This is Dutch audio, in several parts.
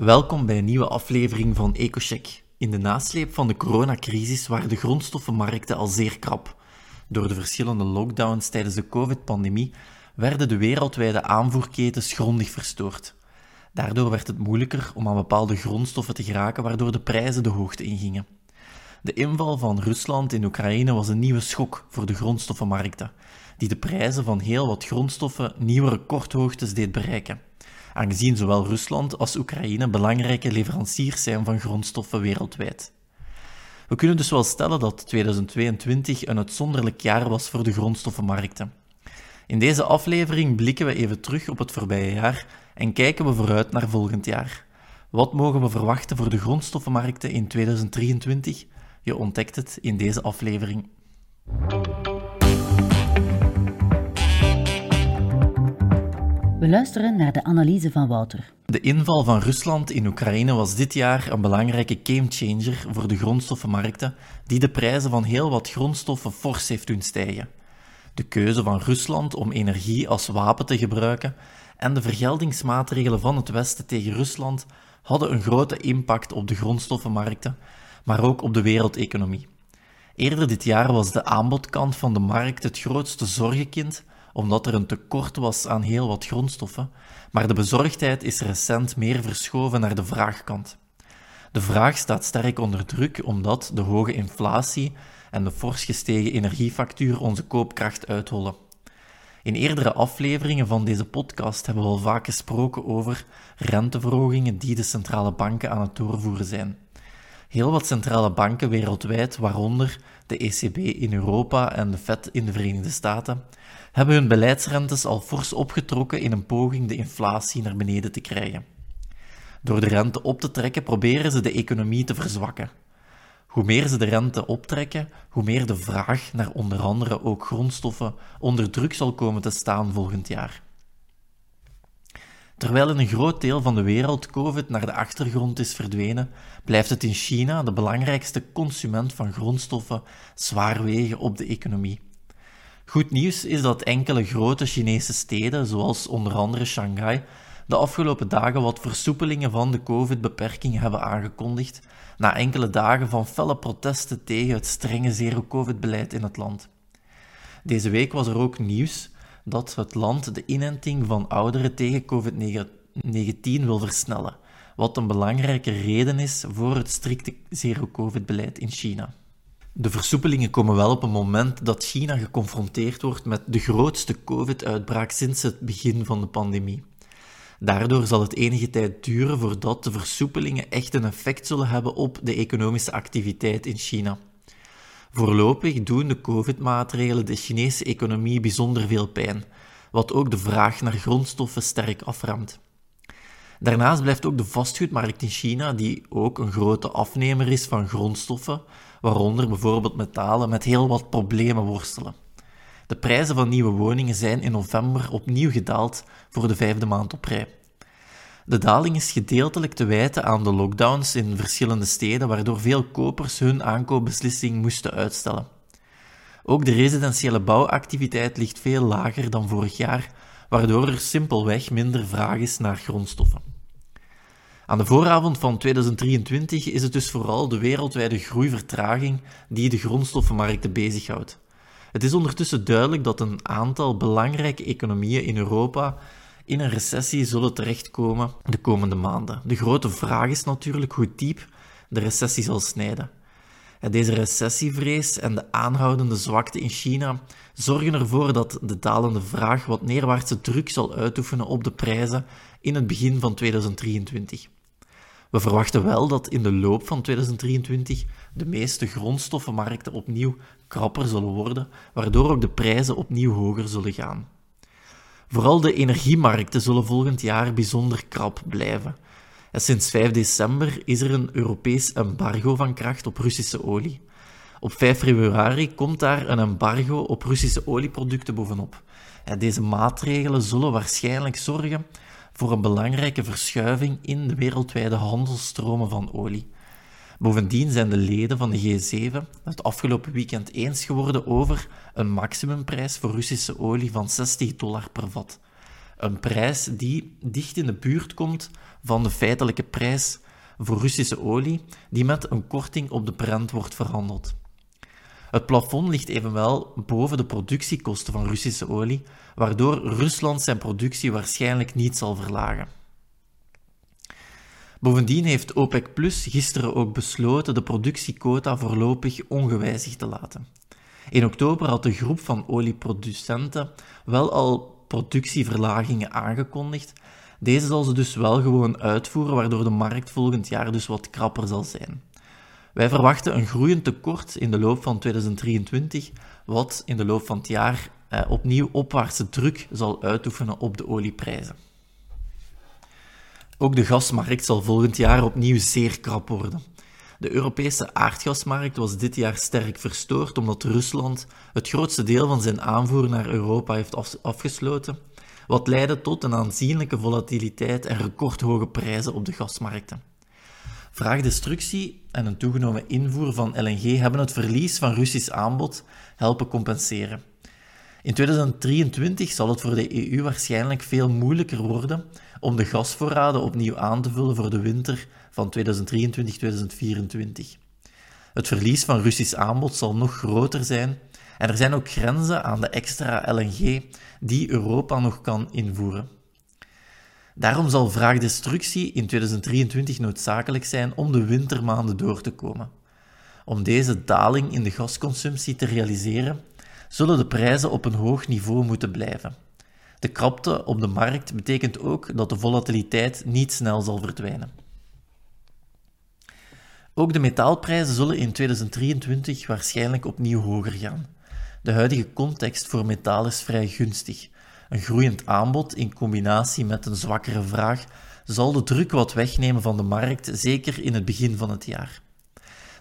Welkom bij een nieuwe aflevering van EcoCheck. In de nasleep van de coronacrisis waren de grondstoffenmarkten al zeer krap. Door de verschillende lockdowns tijdens de COVID-pandemie werden de wereldwijde aanvoerketens grondig verstoord. Daardoor werd het moeilijker om aan bepaalde grondstoffen te geraken, waardoor de prijzen de hoogte ingingen. De inval van Rusland in Oekraïne was een nieuwe schok voor de grondstoffenmarkten, die de prijzen van heel wat grondstoffen nieuwe recordhoogtes deed bereiken, aangezien zowel Rusland als Oekraïne belangrijke leveranciers zijn van grondstoffen wereldwijd. We kunnen dus wel stellen dat 2022 een uitzonderlijk jaar was voor de grondstoffenmarkten. In deze aflevering blikken we even terug op het voorbije jaar en kijken we vooruit naar volgend jaar. Wat mogen we verwachten voor de grondstoffenmarkten in 2023? Je ontdekt het in deze aflevering. We luisteren naar de analyse van Wouter. De inval van Rusland in Oekraïne was dit jaar een belangrijke gamechanger voor de grondstoffenmarkten, die de prijzen van heel wat grondstoffen fors heeft doen stijgen. De keuze van Rusland om energie als wapen te gebruiken en de vergeldingsmaatregelen van het Westen tegen Rusland hadden een grote impact op de grondstoffenmarkten, maar ook op de wereldeconomie. Eerder dit jaar was de aanbodkant van de markt het grootste zorgenkind, omdat er een tekort was aan heel wat grondstoffen, maar de bezorgdheid is recent meer verschoven naar de vraagkant. De vraag staat sterk onder druk omdat de hoge inflatie en de fors gestegen energiefactuur onze koopkracht uithollen. In eerdere afleveringen van deze podcast hebben we al vaak gesproken over renteverhogingen die de centrale banken aan het doorvoeren zijn. Heel wat centrale banken wereldwijd, waaronder de ECB in Europa en de Fed in de Verenigde Staten, hebben hun beleidsrentes al fors opgetrokken in een poging de inflatie naar beneden te krijgen. Door de rente op te trekken proberen ze de economie te verzwakken. Hoe meer ze de rente optrekken, hoe meer de vraag naar onder andere ook grondstoffen onder druk zal komen te staan volgend jaar. Terwijl in een groot deel van de wereld COVID naar de achtergrond is verdwenen, blijft het in China, de belangrijkste consument van grondstoffen, zwaar wegen op de economie. Goed nieuws is dat enkele grote Chinese steden, zoals onder andere Shanghai, de afgelopen dagen wat versoepelingen van de COVID-beperking hebben aangekondigd, na enkele dagen van felle protesten tegen het strenge zero-COVID-beleid in het land. Deze week was er ook nieuws dat het land de inenting van ouderen tegen COVID-19 wil versnellen, wat een belangrijke reden is voor het strikte zero-COVID-beleid in China. De versoepelingen komen wel op een moment dat China geconfronteerd wordt met de grootste COVID-uitbraak sinds het begin van de pandemie. Daardoor zal het enige tijd duren voordat de versoepelingen echt een effect zullen hebben op de economische activiteit in China. Voorlopig doen de COVID-maatregelen de Chinese economie bijzonder veel pijn, wat ook de vraag naar grondstoffen sterk aframt. Daarnaast blijft ook de vastgoedmarkt in China, die ook een grote afnemer is van grondstoffen, waaronder bijvoorbeeld metalen, met heel wat problemen worstelen. De prijzen van nieuwe woningen zijn in november opnieuw gedaald voor de vijfde maand op rij. De daling is gedeeltelijk te wijten aan de lockdowns in verschillende steden, waardoor veel kopers hun aankoopbeslissing moesten uitstellen. Ook de residentiële bouwactiviteit ligt veel lager dan vorig jaar, waardoor er simpelweg minder vraag is naar grondstoffen. Aan de vooravond van 2023 is het dus vooral de wereldwijde groeivertraging die de grondstoffenmarkten bezighoudt. Het is ondertussen duidelijk dat een aantal belangrijke economieën in Europa in een recessie zullen terechtkomen de komende maanden. De grote vraag is natuurlijk hoe diep de recessie zal snijden. Deze recessievrees en de aanhoudende zwakte in China zorgen ervoor dat de dalende vraag wat neerwaartse druk zal uitoefenen op de prijzen in het begin van 2023. We verwachten wel dat in de loop van 2023 de meeste grondstoffenmarkten opnieuw krapper zullen worden, waardoor ook de prijzen opnieuw hoger zullen gaan. Vooral de energiemarkten zullen volgend jaar bijzonder krap blijven. En sinds 5 december is er een Europees embargo van kracht op Russische olie. Op 5 februari komt daar een embargo op Russische olieproducten bovenop. Deze maatregelen zullen waarschijnlijk zorgen voor een belangrijke verschuiving in de wereldwijde handelsstromen van olie. Bovendien zijn de leden van de G7 het afgelopen weekend eens geworden over een maximumprijs voor Russische olie van 60 dollar per vat. Een prijs die dicht in de buurt komt van de feitelijke prijs voor Russische olie, die met een korting op de Brent wordt verhandeld. Het plafond ligt evenwel boven de productiekosten van Russische olie, waardoor Rusland zijn productie waarschijnlijk niet zal verlagen. Bovendien heeft OPEC Plus gisteren ook besloten de productiequota voorlopig ongewijzigd te laten. In oktober had de groep van olieproducenten wel al productieverlagingen aangekondigd. Deze zal ze dus wel gewoon uitvoeren, waardoor de markt volgend jaar dus wat krapper zal zijn. Wij verwachten een groeiend tekort in de loop van 2023, wat in de loop van het jaar eh, opnieuw opwaartse druk zal uitoefenen op de olieprijzen. Ook de gasmarkt zal volgend jaar opnieuw zeer krap worden. De Europese aardgasmarkt was dit jaar sterk verstoord omdat Rusland het grootste deel van zijn aanvoer naar Europa heeft afgesloten, wat leidde tot een aanzienlijke volatiliteit en recordhoge prijzen op de gasmarkten. Vraagdestructie en een toegenomen invoer van LNG hebben het verlies van Russisch aanbod helpen compenseren. In 2023 zal het voor de EU waarschijnlijk veel moeilijker worden om de gasvoorraden opnieuw aan te vullen voor de winter van 2023-2024. Het verlies van Russisch aanbod zal nog groter zijn en er zijn ook grenzen aan de extra LNG die Europa nog kan invoeren. Daarom zal vraagdestructie in 2023 noodzakelijk zijn om de wintermaanden door te komen. Om deze daling in de gasconsumptie te realiseren, zullen de prijzen op een hoog niveau moeten blijven. De krapte op de markt betekent ook dat de volatiliteit niet snel zal verdwijnen. Ook de metaalprijzen zullen in 2023 waarschijnlijk opnieuw hoger gaan. De huidige context voor metaal is vrij gunstig. Een groeiend aanbod in combinatie met een zwakkere vraag zal de druk wat wegnemen van de markt, zeker in het begin van het jaar.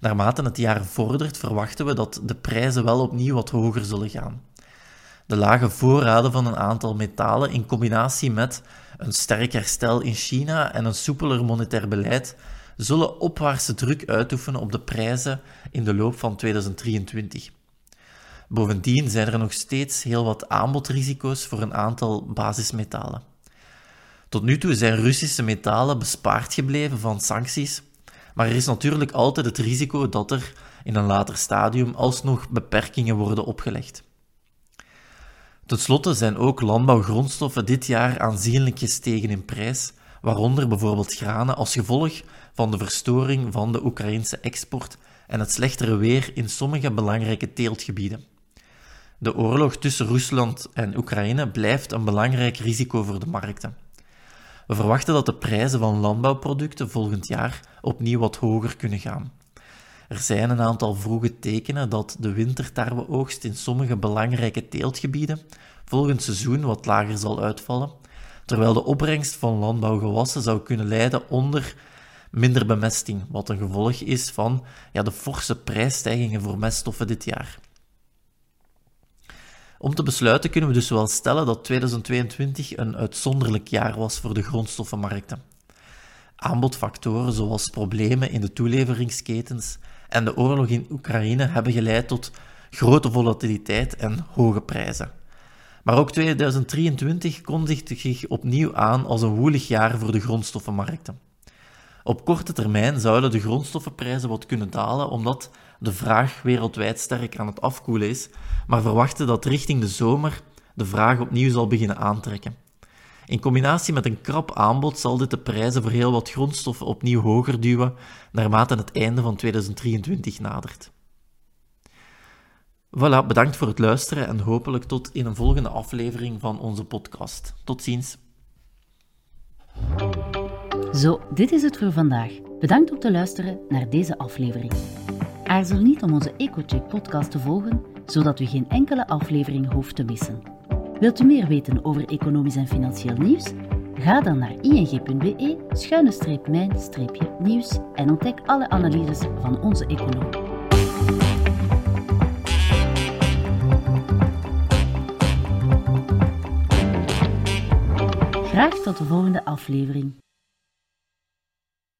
Naarmate het jaar vordert, verwachten we dat de prijzen wel opnieuw wat hoger zullen gaan. De lage voorraden van een aantal metalen in combinatie met een sterk herstel in China en een soepeler monetair beleid zullen opwaartse druk uitoefenen op de prijzen in de loop van 2023. Bovendien zijn er nog steeds heel wat aanbodrisico's voor een aantal basismetalen. Tot nu toe zijn Russische metalen bespaard gebleven van sancties, maar er is natuurlijk altijd het risico dat er in een later stadium alsnog beperkingen worden opgelegd. Ten slotte zijn ook landbouwgrondstoffen dit jaar aanzienlijk gestegen in prijs, waaronder bijvoorbeeld granen als gevolg van de verstoring van de Oekraïnse export en het slechtere weer in sommige belangrijke teeltgebieden. De oorlog tussen Rusland en Oekraïne blijft een belangrijk risico voor de markten. We verwachten dat de prijzen van landbouwproducten volgend jaar opnieuw wat hoger kunnen gaan. Er zijn een aantal vroege tekenen dat de wintertarweoogst in sommige belangrijke teeltgebieden volgend seizoen wat lager zal uitvallen, terwijl de opbrengst van landbouwgewassen zou kunnen leiden onder minder bemesting, wat een gevolg is van ja, de forse prijsstijgingen voor meststoffen dit jaar. Om te besluiten kunnen we dus wel stellen dat 2022 een uitzonderlijk jaar was voor de grondstoffenmarkten. Aanbodfactoren zoals problemen in de toeleveringsketens en de oorlog in Oekraïne hebben geleid tot grote volatiliteit en hoge prijzen. Maar ook 2023 kondigt zich opnieuw aan als een woelig jaar voor de grondstoffenmarkten. Op korte termijn zouden de grondstoffenprijzen wat kunnen dalen omdat de vraag wereldwijd sterk aan het afkoelen is, maar verwachten dat richting de zomer de vraag opnieuw zal beginnen aantrekken. In combinatie met een krap aanbod zal dit de prijzen voor heel wat grondstoffen opnieuw hoger duwen naarmate het einde van 2023 nadert. Voilà, bedankt voor het luisteren en hopelijk tot in een volgende aflevering van onze podcast. Tot ziens. Zo, dit is het voor vandaag. Bedankt om te luisteren naar deze aflevering. Aarzel niet om onze EcoCheck podcast te volgen, zodat u geen enkele aflevering hoeft te missen. Wilt u meer weten over economisch en financieel nieuws? Ga dan naar ing.be-mijn-nieuws en ontdek alle analyses van onze econoom. Graag tot de volgende aflevering.